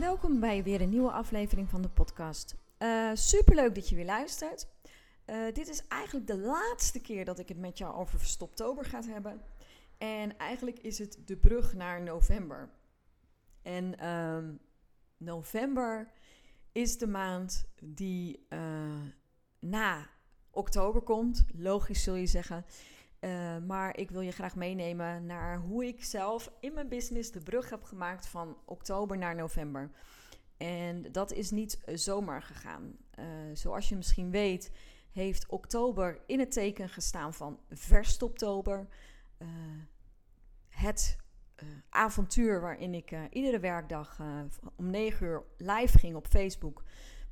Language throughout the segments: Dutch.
Welkom bij weer een nieuwe aflevering van de podcast. Uh, superleuk dat je weer luistert. Uh, dit is eigenlijk de laatste keer dat ik het met jou over Verstoptober ga hebben. En eigenlijk is het de brug naar november. En uh, november is de maand die uh, na oktober komt. Logisch zul je zeggen. Uh, maar ik wil je graag meenemen naar hoe ik zelf in mijn business de brug heb gemaakt van oktober naar november. En dat is niet zomaar gegaan. Uh, zoals je misschien weet, heeft oktober in het teken gestaan van verstoptober. Uh, het avontuur waarin ik iedere werkdag om 9 uur live ging op Facebook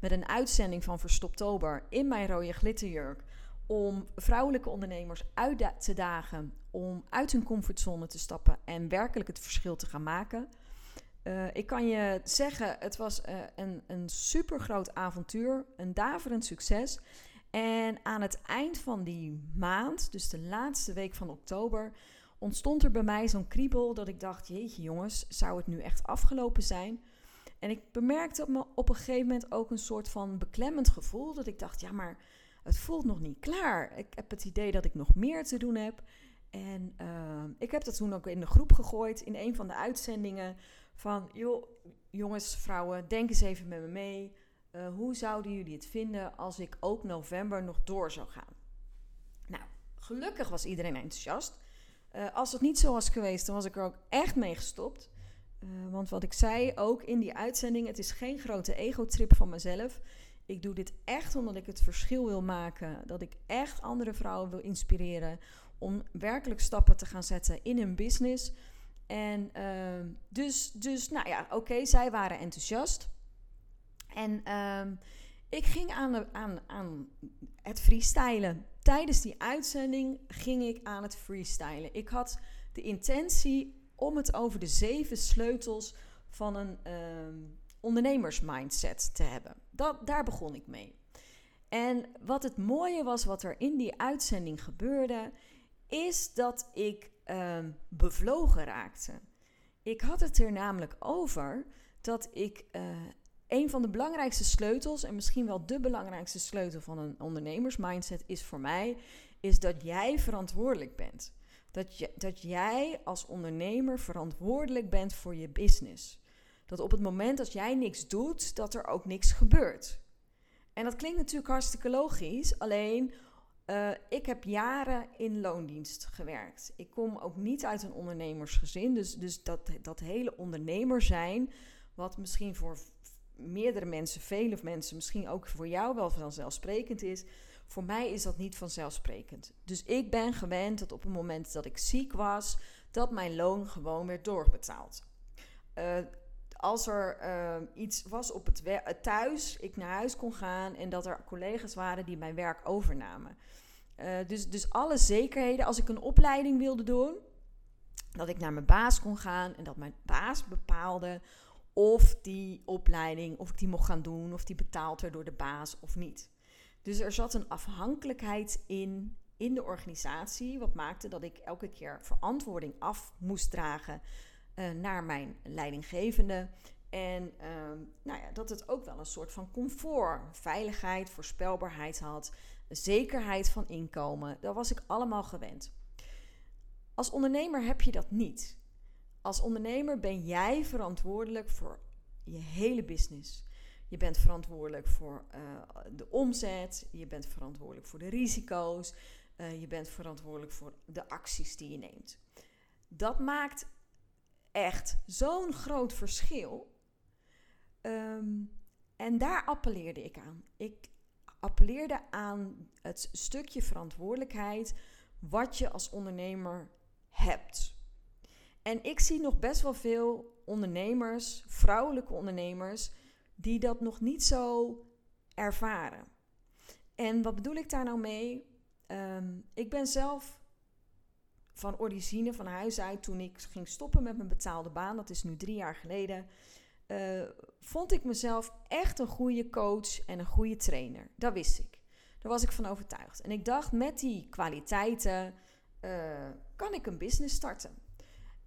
met een uitzending van Verstoptober in mijn rode glitterjurk om vrouwelijke ondernemers uit te dagen om uit hun comfortzone te stappen en werkelijk het verschil te gaan maken. Uh, ik kan je zeggen, het was uh, een, een super groot avontuur, een daverend succes. En aan het eind van die maand, dus de laatste week van oktober, ontstond er bij mij zo'n kriebel dat ik dacht: jeetje jongens, zou het nu echt afgelopen zijn? En ik bemerkte op, me op een gegeven moment ook een soort van beklemmend gevoel. Dat ik dacht: ja, maar het voelt nog niet klaar. Ik heb het idee dat ik nog meer te doen heb. En uh, ik heb dat toen ook in de groep gegooid, in een van de uitzendingen. Van, joh, jongens, vrouwen, denk eens even met me mee. Uh, hoe zouden jullie het vinden als ik ook november nog door zou gaan? Nou, gelukkig was iedereen enthousiast. Uh, als het niet zo was geweest, dan was ik er ook echt mee gestopt. want wat ik zei ook in die uitzending, het is geen grote ego-trip van mezelf. Ik doe dit echt omdat ik het verschil wil maken. Dat ik echt andere vrouwen wil inspireren om werkelijk stappen te gaan zetten in hun business. En uh, dus, dus, nou ja, oké, zij waren enthousiast. En uh, ik ging aan, aan, aan het freestylen. Tijdens die uitzending ging ik aan het freestylen. Ik had de intentie om het over de zeven sleutels van een. Uh, ondernemersmindset te hebben. Dat, daar begon ik mee. En wat het mooie was, wat er in die uitzending gebeurde, is dat ik uh, bevlogen raakte. Ik had het er namelijk over dat ik uh, een van de belangrijkste sleutels, en misschien wel de belangrijkste sleutel van een ondernemersmindset is voor mij, is dat jij verantwoordelijk bent. Dat, je, dat jij als ondernemer verantwoordelijk bent voor je business dat op het moment dat jij niks doet, dat er ook niks gebeurt. En dat klinkt natuurlijk hartstikke logisch, alleen uh, ik heb jaren in loondienst gewerkt. Ik kom ook niet uit een ondernemersgezin, dus, dus dat, dat hele ondernemer zijn, wat misschien voor meerdere mensen, vele mensen, misschien ook voor jou wel vanzelfsprekend is. Voor mij is dat niet vanzelfsprekend. Dus ik ben gewend dat op het moment dat ik ziek was, dat mijn loon gewoon werd doorbetaald. Uh, als er uh, iets was op het uh, thuis, ik naar huis kon gaan en dat er collega's waren die mijn werk overnamen. Uh, dus, dus alle zekerheden, als ik een opleiding wilde doen, dat ik naar mijn baas kon gaan en dat mijn baas bepaalde of die opleiding, of ik die mocht gaan doen, of die betaald werd door de baas of niet. Dus er zat een afhankelijkheid in, in de organisatie, wat maakte dat ik elke keer verantwoording af moest dragen uh, naar mijn leidinggevende. En uh, nou ja, dat het ook wel een soort van comfort, veiligheid, voorspelbaarheid had, zekerheid van inkomen. Dat was ik allemaal gewend. Als ondernemer heb je dat niet. Als ondernemer ben jij verantwoordelijk voor je hele business. Je bent verantwoordelijk voor uh, de omzet, je bent verantwoordelijk voor de risico's, uh, je bent verantwoordelijk voor de acties die je neemt. Dat maakt echt zo'n groot verschil. Um, en daar appelleerde ik aan. Ik appelleerde aan het stukje verantwoordelijkheid wat je als ondernemer hebt. En ik zie nog best wel veel ondernemers, vrouwelijke ondernemers, die dat nog niet zo ervaren. En wat bedoel ik daar nou mee? Ehm, ik ben zelf van origine, van huis uit, toen ik ging stoppen met mijn betaalde baan, dat is nu drie jaar geleden, uh, vond ik mezelf echt een goede coach en een goede trainer. Dat wist ik. Daar was ik van overtuigd. En ik dacht, met die kwaliteiten uh, kan ik een business starten.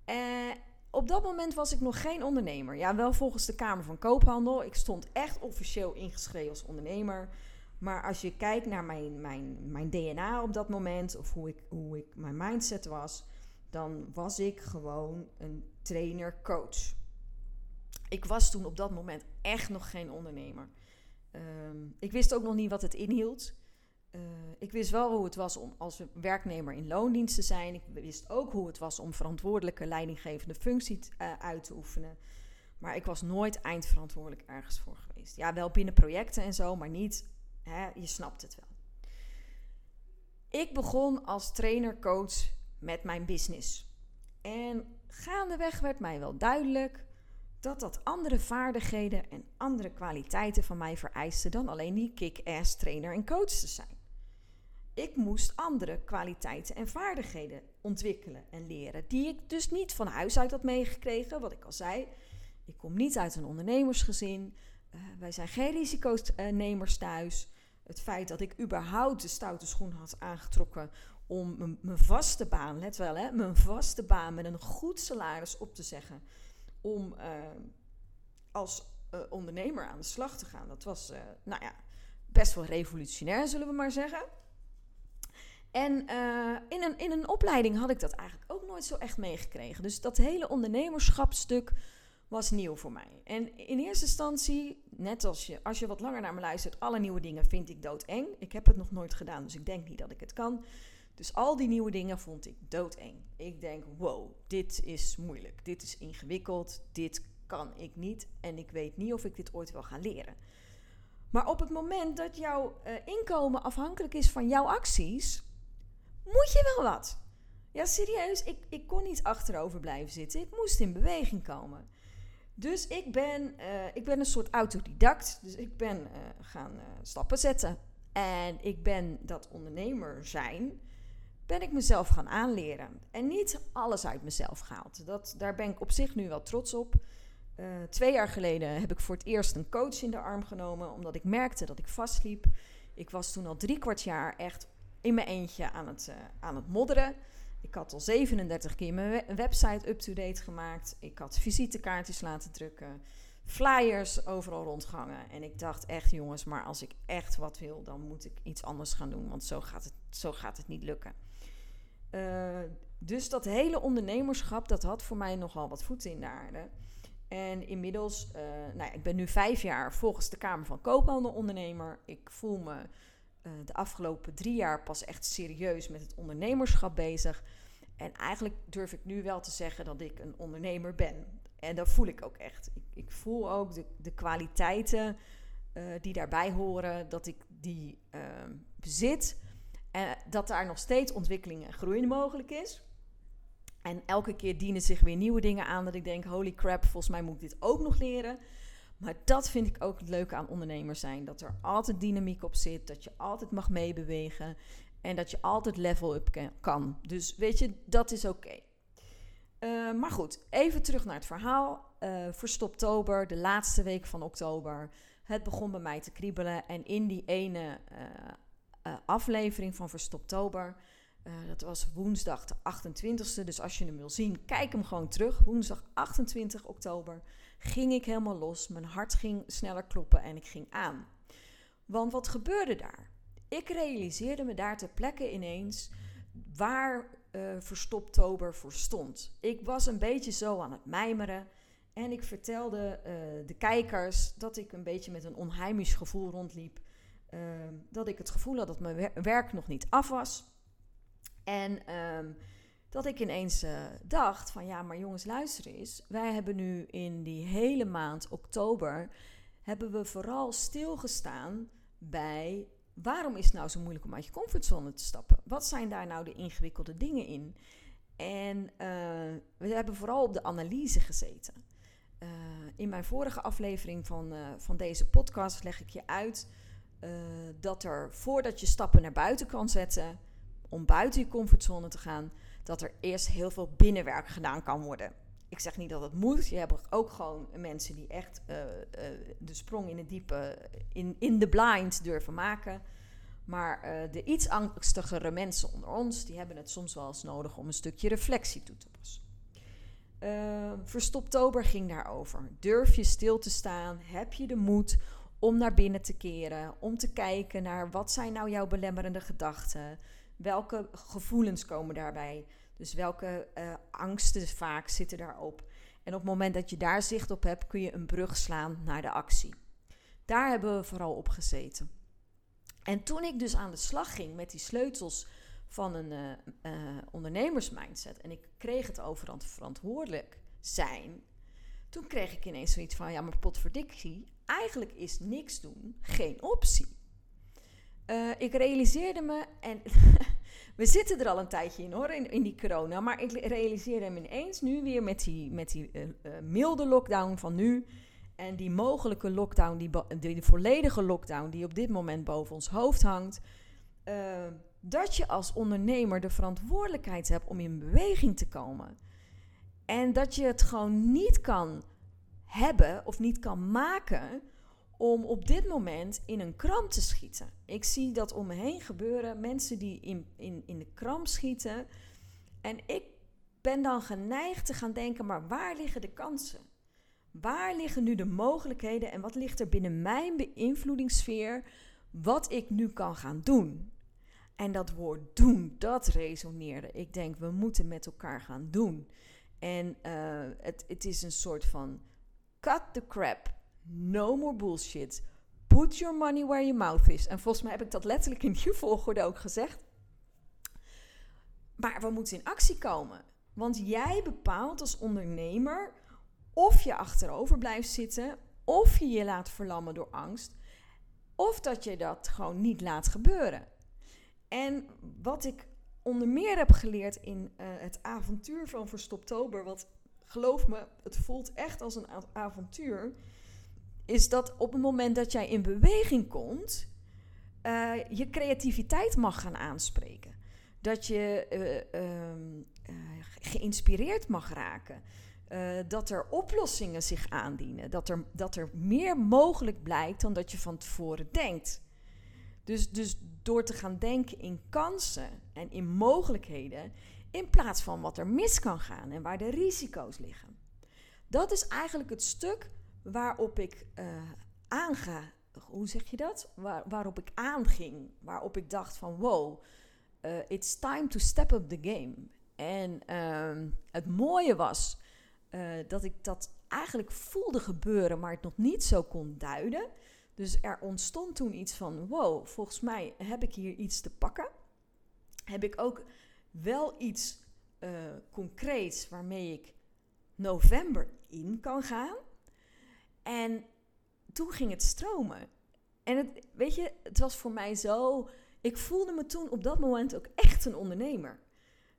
En op dat moment was ik nog geen ondernemer. Ja, wel volgens de Kamer van Koophandel. Ik stond echt officieel ingeschreven als ondernemer. Maar als je kijkt naar mijn, mijn, mijn DNA op dat moment, of hoe ik, hoe ik mijn mindset was, dan was ik gewoon een trainer-coach. Ik was toen op dat moment echt nog geen ondernemer. Ehm, ik wist ook nog niet wat het inhield. Uh, ik wist wel hoe het was om als werknemer in loondienst te zijn. Ik wist ook hoe het was om verantwoordelijke leidinggevende functie uh, uit te oefenen. Maar ik was nooit eindverantwoordelijk ergens voor geweest. Ja, wel binnen projecten en zo, maar niet, je snapt het wel. Ik begon als trainer-coach met mijn business. En gaandeweg werd mij wel duidelijk dat dat andere vaardigheden en andere kwaliteiten van mij vereiste dan alleen die kick-ass trainer en coach te zijn. Ik moest andere kwaliteiten en vaardigheden ontwikkelen en leren, die ik dus niet van huis uit had meegekregen. Wat ik al zei, ik kom niet uit een ondernemersgezin. Uh, wij zijn geen risiconemers thuis. Het feit dat ik überhaupt de stoute schoen had aangetrokken om mijn vaste baan, let wel hè, mijn vaste baan met een goed salaris op te zeggen om uh, als uh, ondernemer aan de slag te gaan. Dat was, uh, nou ja, best wel revolutionair, zullen we maar zeggen. En in, een, in een opleiding had ik dat eigenlijk ook nooit zo echt meegekregen. Dus dat hele ondernemerschapstuk was nieuw voor mij. En in eerste instantie, net als je, als je wat langer naar me luistert, alle nieuwe dingen vind ik doodeng. Ik heb het nog nooit gedaan, dus ik denk niet dat ik het kan. Dus al die nieuwe dingen vond ik doodeng. Ik denk, wow, dit is moeilijk, dit is ingewikkeld, dit kan ik niet en ik weet niet of ik dit ooit wel ga leren. Maar op het moment dat jouw uh, inkomen afhankelijk is van jouw acties, moet je wel wat. Ja, serieus, ik, ik kon niet achterover blijven zitten. Ik moest in beweging komen. Dus ik ben, uh, ik ben een soort autodidact. Dus ik ben uh, gaan stappen zetten. En ik ben dat ondernemer zijn ben ik mezelf gaan aanleren. En niet alles uit mezelf gehaald. Dat, daar ben ik op zich nu wel trots op. Twee jaar geleden heb ik voor het eerst een coach in de arm genomen, omdat ik merkte dat ik vastliep. Ik was toen al drie kwart jaar echt in mijn eentje aan het, aan het modderen. Ik had al 37 keer mijn website up-to-date gemaakt. Ik had visitekaartjes laten drukken, flyers overal rondgangen. En ik dacht echt, jongens, maar als ik echt wat wil, dan moet ik iets anders gaan doen, want zo gaat het, zo gaat het niet lukken. Uh, dus dat hele ondernemerschap, dat had voor mij nogal wat voeten in de aarde. En inmiddels, uh, nou ja, ik ben nu vijf jaar volgens de Kamer van Koophandel ondernemer. Ik voel me uh, de afgelopen drie jaar pas echt serieus met het ondernemerschap bezig. En eigenlijk durf ik nu wel te zeggen dat ik een ondernemer ben. En dat voel ik ook echt. Ik, ik voel ook de, de kwaliteiten uh, die daarbij horen, dat ik die bezit. En dat daar nog steeds ontwikkeling en groei mogelijk is. En elke keer dienen zich weer nieuwe dingen aan dat ik denk, holy crap, volgens mij moet ik dit ook nog leren. Maar dat vind ik ook het leuke aan ondernemers zijn. Dat er altijd dynamiek op zit, dat je altijd mag meebewegen en dat je altijd level up kan. Dus weet je, dat is oké. Uh, maar goed, even terug naar het verhaal. Uh, Verstoptober, de laatste week van oktober. Het begon bij mij te kriebelen. En in die ene uh, aflevering van Verstoptober. Dat was woensdag de 28e. Dus als je hem wil zien, kijk hem gewoon terug. Woensdag 28 oktober ging ik helemaal los. Mijn hart ging sneller kloppen en ik ging aan. Want wat gebeurde daar? Ik realiseerde me daar ter plekke ineens waar uh, Verstoptober voor stond. Ik was een beetje zo aan het mijmeren. En ik vertelde uh, de kijkers dat ik een beetje met een onheimisch gevoel rondliep. Ehm, dat ik het gevoel had dat mijn werk nog niet af was. En um, dat ik ineens uh, dacht van ja, maar jongens, luister eens. Wij hebben nu in die hele maand oktober, hebben we vooral stilgestaan bij waarom is het nou zo moeilijk om uit je comfortzone te stappen? Wat zijn daar nou de ingewikkelde dingen in? En uh, we hebben vooral op de analyse gezeten. Eh, in mijn vorige aflevering van, van deze podcast leg ik je uit dat er voordat je stappen naar buiten kan zetten, om buiten je comfortzone te gaan, dat er eerst heel veel binnenwerk gedaan kan worden. Ik zeg niet dat het moet. Je hebt ook gewoon mensen die echt de sprong in het diepe, in, in de blind durven maken. Maar de iets angstigere mensen onder ons, die hebben het soms wel eens nodig om een stukje reflectie toe te passen. Uh, Verstoptober ging daarover. Durf je stil te staan? Heb je de moed om naar binnen te keren? Om te kijken naar wat zijn nou jouw belemmerende gedachten? Welke gevoelens komen daarbij? Dus welke uh, angsten vaak zitten daarop? En op het moment dat je daar zicht op hebt, kun je een brug slaan naar de actie. Daar hebben we vooral op gezeten. En toen ik dus aan de slag ging met die sleutels van een uh, uh, ondernemersmindset en ik kreeg het over verantwoordelijk zijn, toen kreeg ik ineens zoiets van: ja, maar potverdikkie, eigenlijk is niks doen geen optie. Uh, ik realiseerde me, en we zitten er al een tijdje in hoor, in, die corona, maar ik realiseerde me ineens nu weer met die, met die milde lockdown van nu. En die mogelijke lockdown, die, die, die volledige lockdown die op dit moment boven ons hoofd hangt dat je als ondernemer de verantwoordelijkheid hebt om in beweging te komen. En dat je het gewoon niet kan hebben of niet kan maken om op dit moment in een kramp te schieten. Ik zie dat om me heen gebeuren, mensen die in, in, in de kramp schieten. En ik ben dan geneigd te gaan denken, maar waar liggen de kansen? Waar liggen nu de mogelijkheden en wat ligt er binnen mijn beïnvloedingssfeer wat ik nu kan gaan doen? En dat woord doen, dat resoneerde. Ik denk, we moeten met elkaar gaan doen. En uh, het, het is een soort van cut the crap. No more bullshit. Put your money where your mouth is. En volgens mij heb ik dat letterlijk in die volgorde ook gezegd. Maar we moeten in actie komen. Want jij bepaalt als ondernemer of je achterover blijft zitten, of je je laat verlammen door angst, of dat je dat gewoon niet laat gebeuren. En wat ik onder meer heb geleerd in uh, het avontuur van Verstoptober, wat geloof me, het voelt echt als een avontuur, is dat op het moment dat jij in beweging komt, uh, je creativiteit mag gaan aanspreken. Dat je uh, geïnspireerd mag raken. dat er oplossingen zich aandienen. Dat er, dat er meer mogelijk blijkt dan dat je van tevoren denkt. Dus, dus door te gaan denken in kansen en in mogelijkheden, in plaats van wat er mis kan gaan en waar de risico's liggen. Dat is eigenlijk het stuk waarop ik uh, aanga. Hoe zeg je dat? Waar, waarop ik aanging. Waarop ik dacht van wow, uh, it's time to step up the game. En uh, het mooie was uh, dat ik dat eigenlijk voelde gebeuren, maar het nog niet zo kon duiden. Dus er ontstond toen iets van: wow, volgens mij heb ik hier iets te pakken. Heb ik ook wel iets concreets waarmee ik november in kan gaan. En toen ging het stromen. En het, weet je, het was voor mij zo. Ik voelde me toen op dat moment ook echt een ondernemer.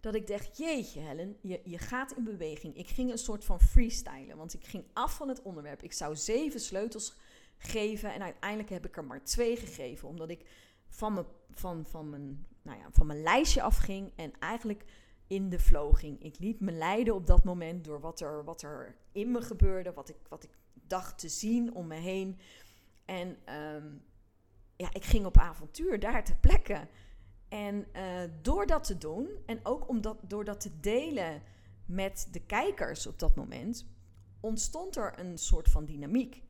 Dat ik dacht, jeetje Helen, je, je gaat in beweging. Ik ging een soort van freestylen, want ik ging af van het onderwerp. Ik zou zeven sleutels geven. En uiteindelijk heb ik er maar twee gegeven, omdat ik van mijn, van, van mijn, nou ja, van mijn lijstje afging en eigenlijk in de flow ging. Ik liet me leiden op dat moment door wat er, wat er in me gebeurde, wat ik, wat ik dacht te zien om me heen. En ehm, ja, ik ging op avontuur daar ter plekke. En uh, door dat te doen en ook om dat, door dat te delen met de kijkers op dat moment, ontstond er een soort van dynamiek.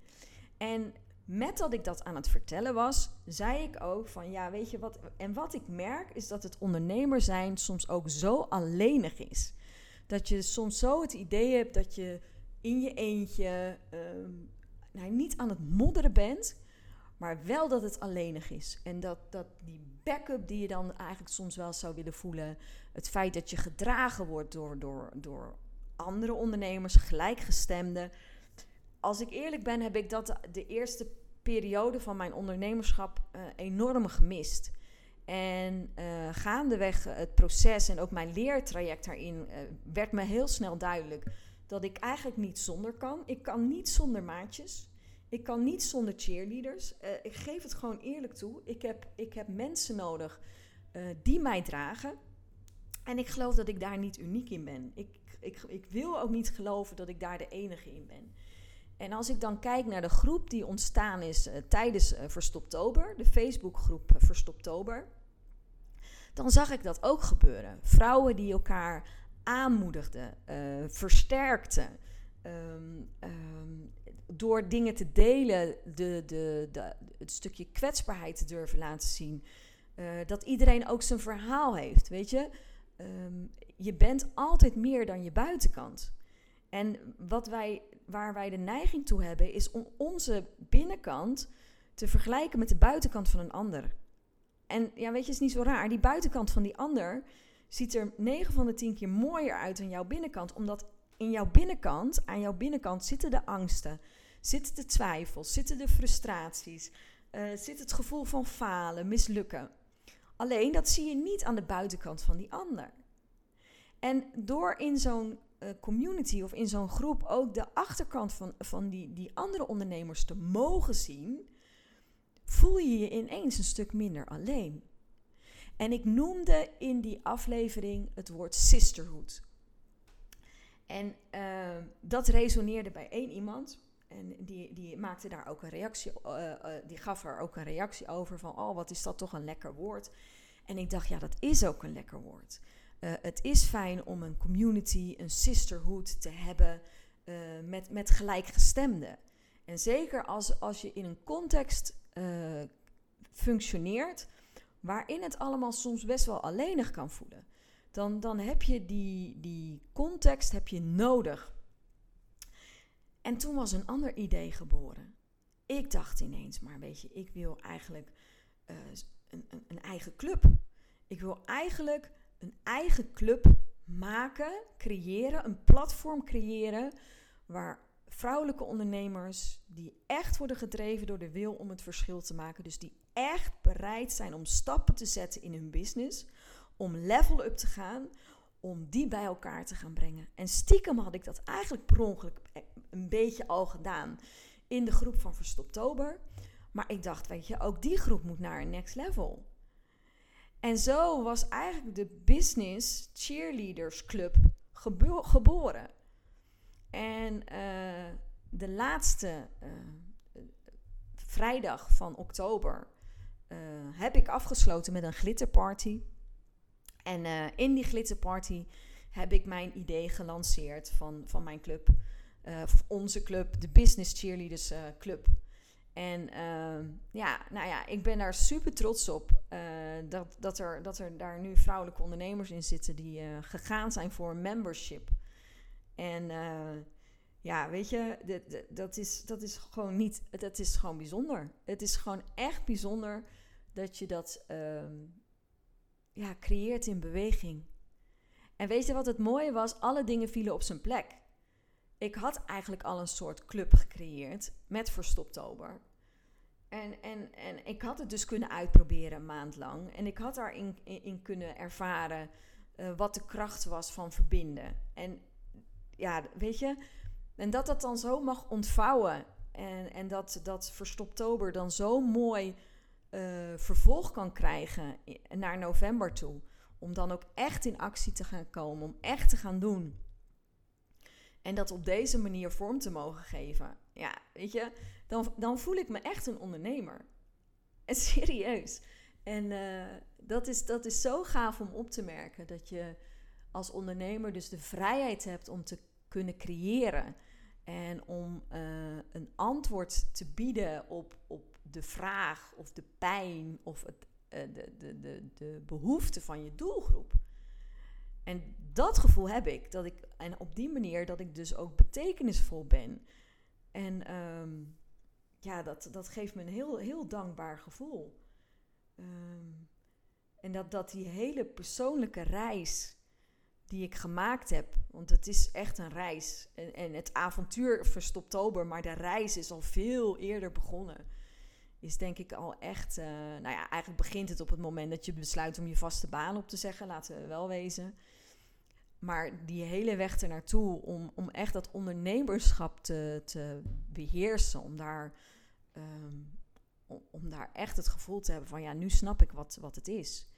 En met dat ik dat aan het vertellen was, zei ik ook van ja, weet je wat. En wat ik merk is dat het ondernemer zijn soms ook zo alleenig is. Dat je soms zo het idee hebt dat je in je eentje ehm, nou, niet aan het modderen bent, maar wel dat het alleenig is. En dat, dat die backup die je dan eigenlijk soms wel zou willen voelen, het feit dat je gedragen wordt door, door, door andere ondernemers, gelijkgestemden als ik eerlijk ben, heb ik dat de eerste periode van mijn ondernemerschap uh, enorm gemist. En uh, gaandeweg het proces en ook mijn leertraject daarin werd me heel snel duidelijk dat ik eigenlijk niet zonder kan. Ik kan niet zonder maatjes. Ik kan niet zonder cheerleaders. ik geef het gewoon eerlijk toe. Ik heb, ik heb mensen nodig die mij dragen. En ik geloof dat ik daar niet uniek in ben. Ik, ik, ik wil ook niet geloven dat ik daar de enige in ben. En als ik dan kijk naar de groep die ontstaan is uh, tijdens Verstoptober, de Facebookgroep Verstoptober, dan zag ik dat ook gebeuren. Vrouwen die elkaar aanmoedigden, versterkten, um, um, door dingen te delen, de, de, het stukje kwetsbaarheid te durven laten zien. dat iedereen ook zijn verhaal heeft, weet je. Um, je bent altijd meer dan je buitenkant. En wat wij, waar wij de neiging toe hebben, is om onze binnenkant te vergelijken met de buitenkant van een ander. En ja, weet je, het is niet zo raar. Die buitenkant van die ander ziet er 9 van de 10 keer mooier uit dan jouw binnenkant. Omdat in jouw binnenkant, aan jouw binnenkant zitten de angsten, zitten de twijfels, zitten de frustraties, uh, zit het gevoel van falen, mislukken. Alleen dat zie je niet aan de buitenkant van die ander. En door in zo'n community of in zo'n groep ook de achterkant van, van die, die andere ondernemers te mogen zien, voel je je ineens een stuk minder alleen. En ik noemde in die aflevering het woord sisterhood. En uh, dat resoneerde bij één iemand. En die, die maakte daar ook een reactie, uh, die gaf er ook een reactie over van, oh wat is dat toch een lekker woord. En ik dacht, ja dat is ook een lekker woord. Uh, het is fijn om een community, een sisterhood te hebben uh, met, met gelijkgestemden. En zeker als, als je in een context uh, functioneert waarin het allemaal soms best wel alleenig kan voelen, dan, dan heb je die, die context heb je nodig. En toen was een ander idee geboren. Ik dacht ineens, maar weet je, ik wil eigenlijk een, een eigen club. Ik wil eigenlijk een eigen club maken, creëren, een platform creëren waar vrouwelijke ondernemers die echt worden gedreven door de wil om het verschil te maken, dus die echt bereid zijn om stappen te zetten in hun business, om level up te gaan, om die bij elkaar te gaan brengen. En stiekem had ik dat eigenlijk per ongeluk een beetje al gedaan in de groep van Verstoptober. Maar ik dacht, weet je, ook die groep moet naar een next level. En zo was eigenlijk de Business Cheerleaders Club geboren. En uh, de laatste uh, vrijdag van oktober uh, heb ik afgesloten met een glitterparty. En in die glitterparty heb ik mijn idee gelanceerd van, van mijn club. onze club, de Business Cheerleaders Club. En uh, ja, nou ja, ik ben daar super trots op uh, dat, dat, er, dat er daar nu vrouwelijke ondernemers in zitten die uh, gegaan zijn voor membership. En eh, ja, weet je, dat is, dat is gewoon niet, dat is gewoon bijzonder. Het is gewoon echt bijzonder dat je dat ehm, ja, creëert in beweging. En weet je wat het mooie was? Alle dingen vielen op zijn plek. Ik had eigenlijk al een soort club gecreëerd met Verstoptober. En, en, en ik had het dus kunnen uitproberen een maand lang. En ik had daarin in, kunnen ervaren uh, wat de kracht was van verbinden. En ja, weet je, en dat dat dan zo mag ontvouwen. En, en dat, dat Verstoptober dan zo mooi uh, vervolg kan krijgen naar november toe. Om dan ook echt in actie te gaan komen, om echt te gaan doen. En dat op deze manier vorm te mogen geven. Ja, weet je, dan, dan voel ik me echt een ondernemer. En serieus. En uh, dat, is, dat is zo gaaf om op te merken. Dat je als ondernemer dus de vrijheid hebt om te kunnen creëren. En om uh, een antwoord te bieden op, op de vraag of de pijn of het, uh, de, de, de, de behoefte van je doelgroep. En dat gevoel heb ik. Dat ik en op die manier dat ik dus ook betekenisvol ben. En um, ja, dat, dat geeft me een heel, heel dankbaar gevoel. Um, en dat, dat die hele persoonlijke reis die ik gemaakt heb, want het is echt een reis. En, en het avontuur verstopt maar de reis is al veel eerder begonnen. is denk ik al echt. Uh, nou ja, eigenlijk begint het op het moment dat je besluit om je vaste baan op te zeggen, laten we wel wezen. Maar die hele weg ernaartoe om, om echt dat ondernemerschap te, te beheersen, om daar, um, om, daar echt het gevoel te hebben van ja, nu snap ik wat, wat het is.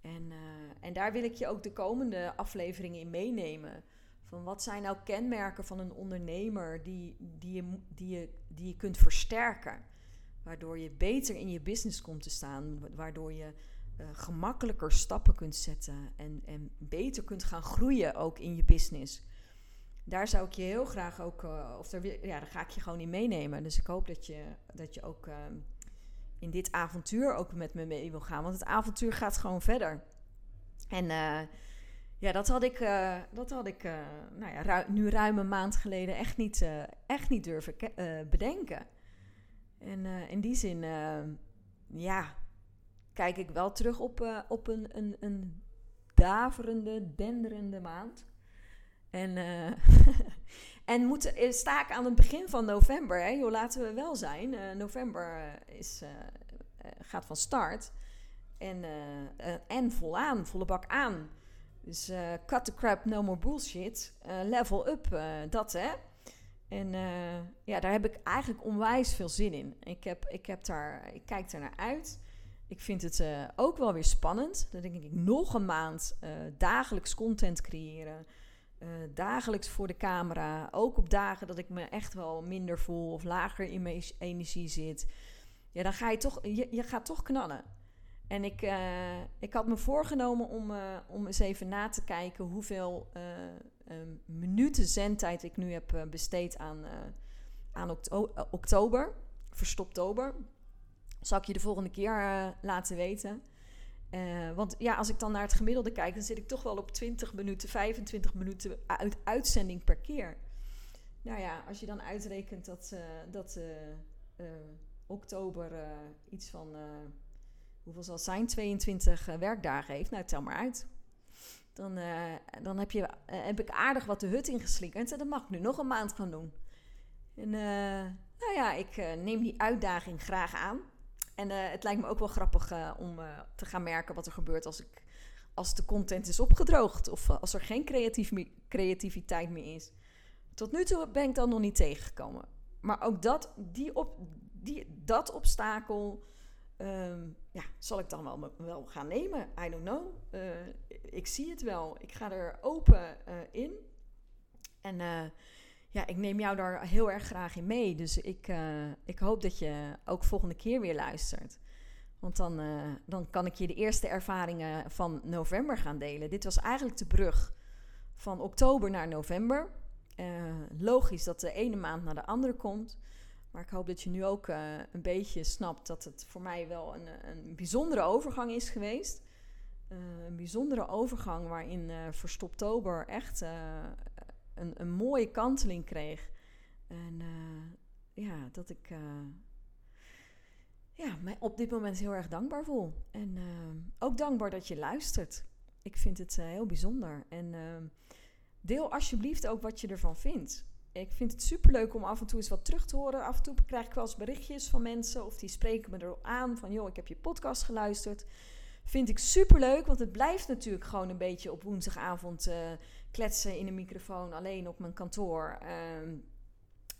En, uh, en daar wil ik je ook de komende afleveringen in meenemen. Van wat zijn nou kenmerken van een ondernemer die, die, je, die, je, die je kunt versterken? Waardoor je beter in je business komt te staan. Waardoor je uh, gemakkelijker stappen kunt zetten. En, en beter kunt gaan groeien ook in je business. Daar zou ik je heel graag ook. Uh, of daar, ja, daar ga ik je gewoon in meenemen. Dus ik hoop dat je, dat je ook uh, in dit avontuur ook met me mee wil gaan. Want het avontuur gaat gewoon verder. En ja, dat had ik, dat had ik nou ja, nu ruim een maand geleden echt niet, echt niet durven bedenken. En in die zin, ja, kijk ik wel terug op, op een, een, een daverende, denderende maand. En, en moet, sta ik aan het begin van november, hè? Laten we wel zijn. november is, gaat van start. En, en volaan, volle bak aan. Dus cut the crap, no more bullshit. Level up, dat hè. En ja, daar heb ik eigenlijk onwijs veel zin in. Ik, heb, ik, heb daar, ik kijk er naar uit. Ik vind het ook wel weer spannend. Dan denk ik nog een maand dagelijks content creëren. dagelijks voor de camera. Ook op dagen dat ik me echt wel minder voel of lager in mijn energie zit. Ja, dan ga je toch, je, je gaat toch knallen. En ik, ik had me voorgenomen om, om eens even na te kijken hoeveel minuten zendtijd ik nu heb besteed aan, aan okto oktober, verstoptober. Zal ik je de volgende keer laten weten. want ja, als ik dan naar het gemiddelde kijk, dan zit ik toch wel op 20 minuten, 25 minuten uit uitzending per keer. Nou ja, als je dan uitrekent dat, dat oktober iets van hoeveel zal zijn, 22 uh, eh, werkdagen heeft. Nou, tel maar uit. Dan, dan heb, je, heb ik aardig wat de hut ingeslingerd. En dat mag ik nu nog een maand gaan doen. En nou ja, ik neem die uitdaging graag aan. En het lijkt me ook wel grappig om te gaan merken wat er gebeurt als, ik, als de content is opgedroogd. Of als er geen creatief creativiteit meer is. Tot nu toe ben ik dan nog niet tegengekomen. Maar ook dat, die op, die, dat obstakel Um, ja, zal ik dan wel, wel gaan nemen? I don't know. Ik zie het wel. Ik ga er open in. En ja, ik neem jou daar heel erg graag in mee. Dus ik, ik hoop dat je ook volgende keer weer luistert. Want dan, dan kan ik je de eerste ervaringen van november gaan delen. Dit was eigenlijk de brug van oktober naar november. logisch dat de ene maand naar de andere komt. Maar ik hoop dat je nu ook een beetje snapt dat het voor mij wel een, een bijzondere overgang is geweest. Een bijzondere overgang waarin uh, Verstoptober echt een, een mooie kanteling kreeg. En ja, dat ik ja, mij op dit moment heel erg dankbaar voel. En ook dankbaar dat je luistert. Ik vind het heel bijzonder. En deel alsjeblieft ook wat je ervan vindt ik vind het superleuk om af en toe eens wat terug te horen. Af en toe krijg ik wel eens berichtjes van mensen of die spreken me erop aan van joh, ik heb je podcast geluisterd. Vind ik superleuk, want het blijft natuurlijk gewoon een beetje op woensdagavond kletsen in een microfoon alleen op mijn kantoor. Ehm,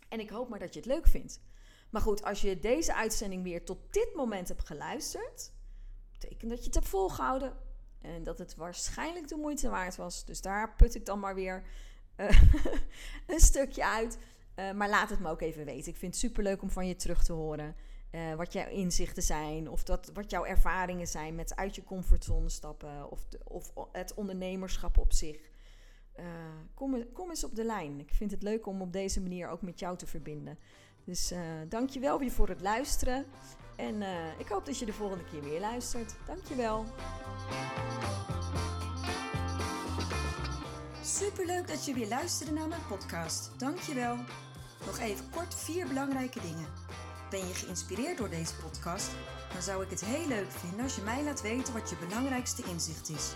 en ik hoop maar dat je het leuk vindt. Maar goed, als je deze uitzending weer tot dit moment hebt geluisterd, betekent dat je het hebt volgehouden. En dat het waarschijnlijk de moeite waard was. Dus daar put ik dan maar weer eh, een stukje uit. Uh, maar laat het me ook even weten. Ik vind het superleuk om van je terug te horen. Uh, wat jouw inzichten zijn. Of dat, wat jouw ervaringen zijn met uit je comfortzone stappen. Of, of het ondernemerschap op zich. Kom, kom eens op de lijn. Ik vind het leuk om op deze manier ook met jou te verbinden. Dus dankjewel weer voor het luisteren. En ik hoop dat je de volgende keer weer luistert. Dankjewel. Superleuk dat je weer luisterde naar mijn podcast. Dankjewel. Nog even kort vier belangrijke dingen. Ben je geïnspireerd door deze podcast? Dan zou ik het heel leuk vinden als je mij laat weten wat je belangrijkste inzicht is.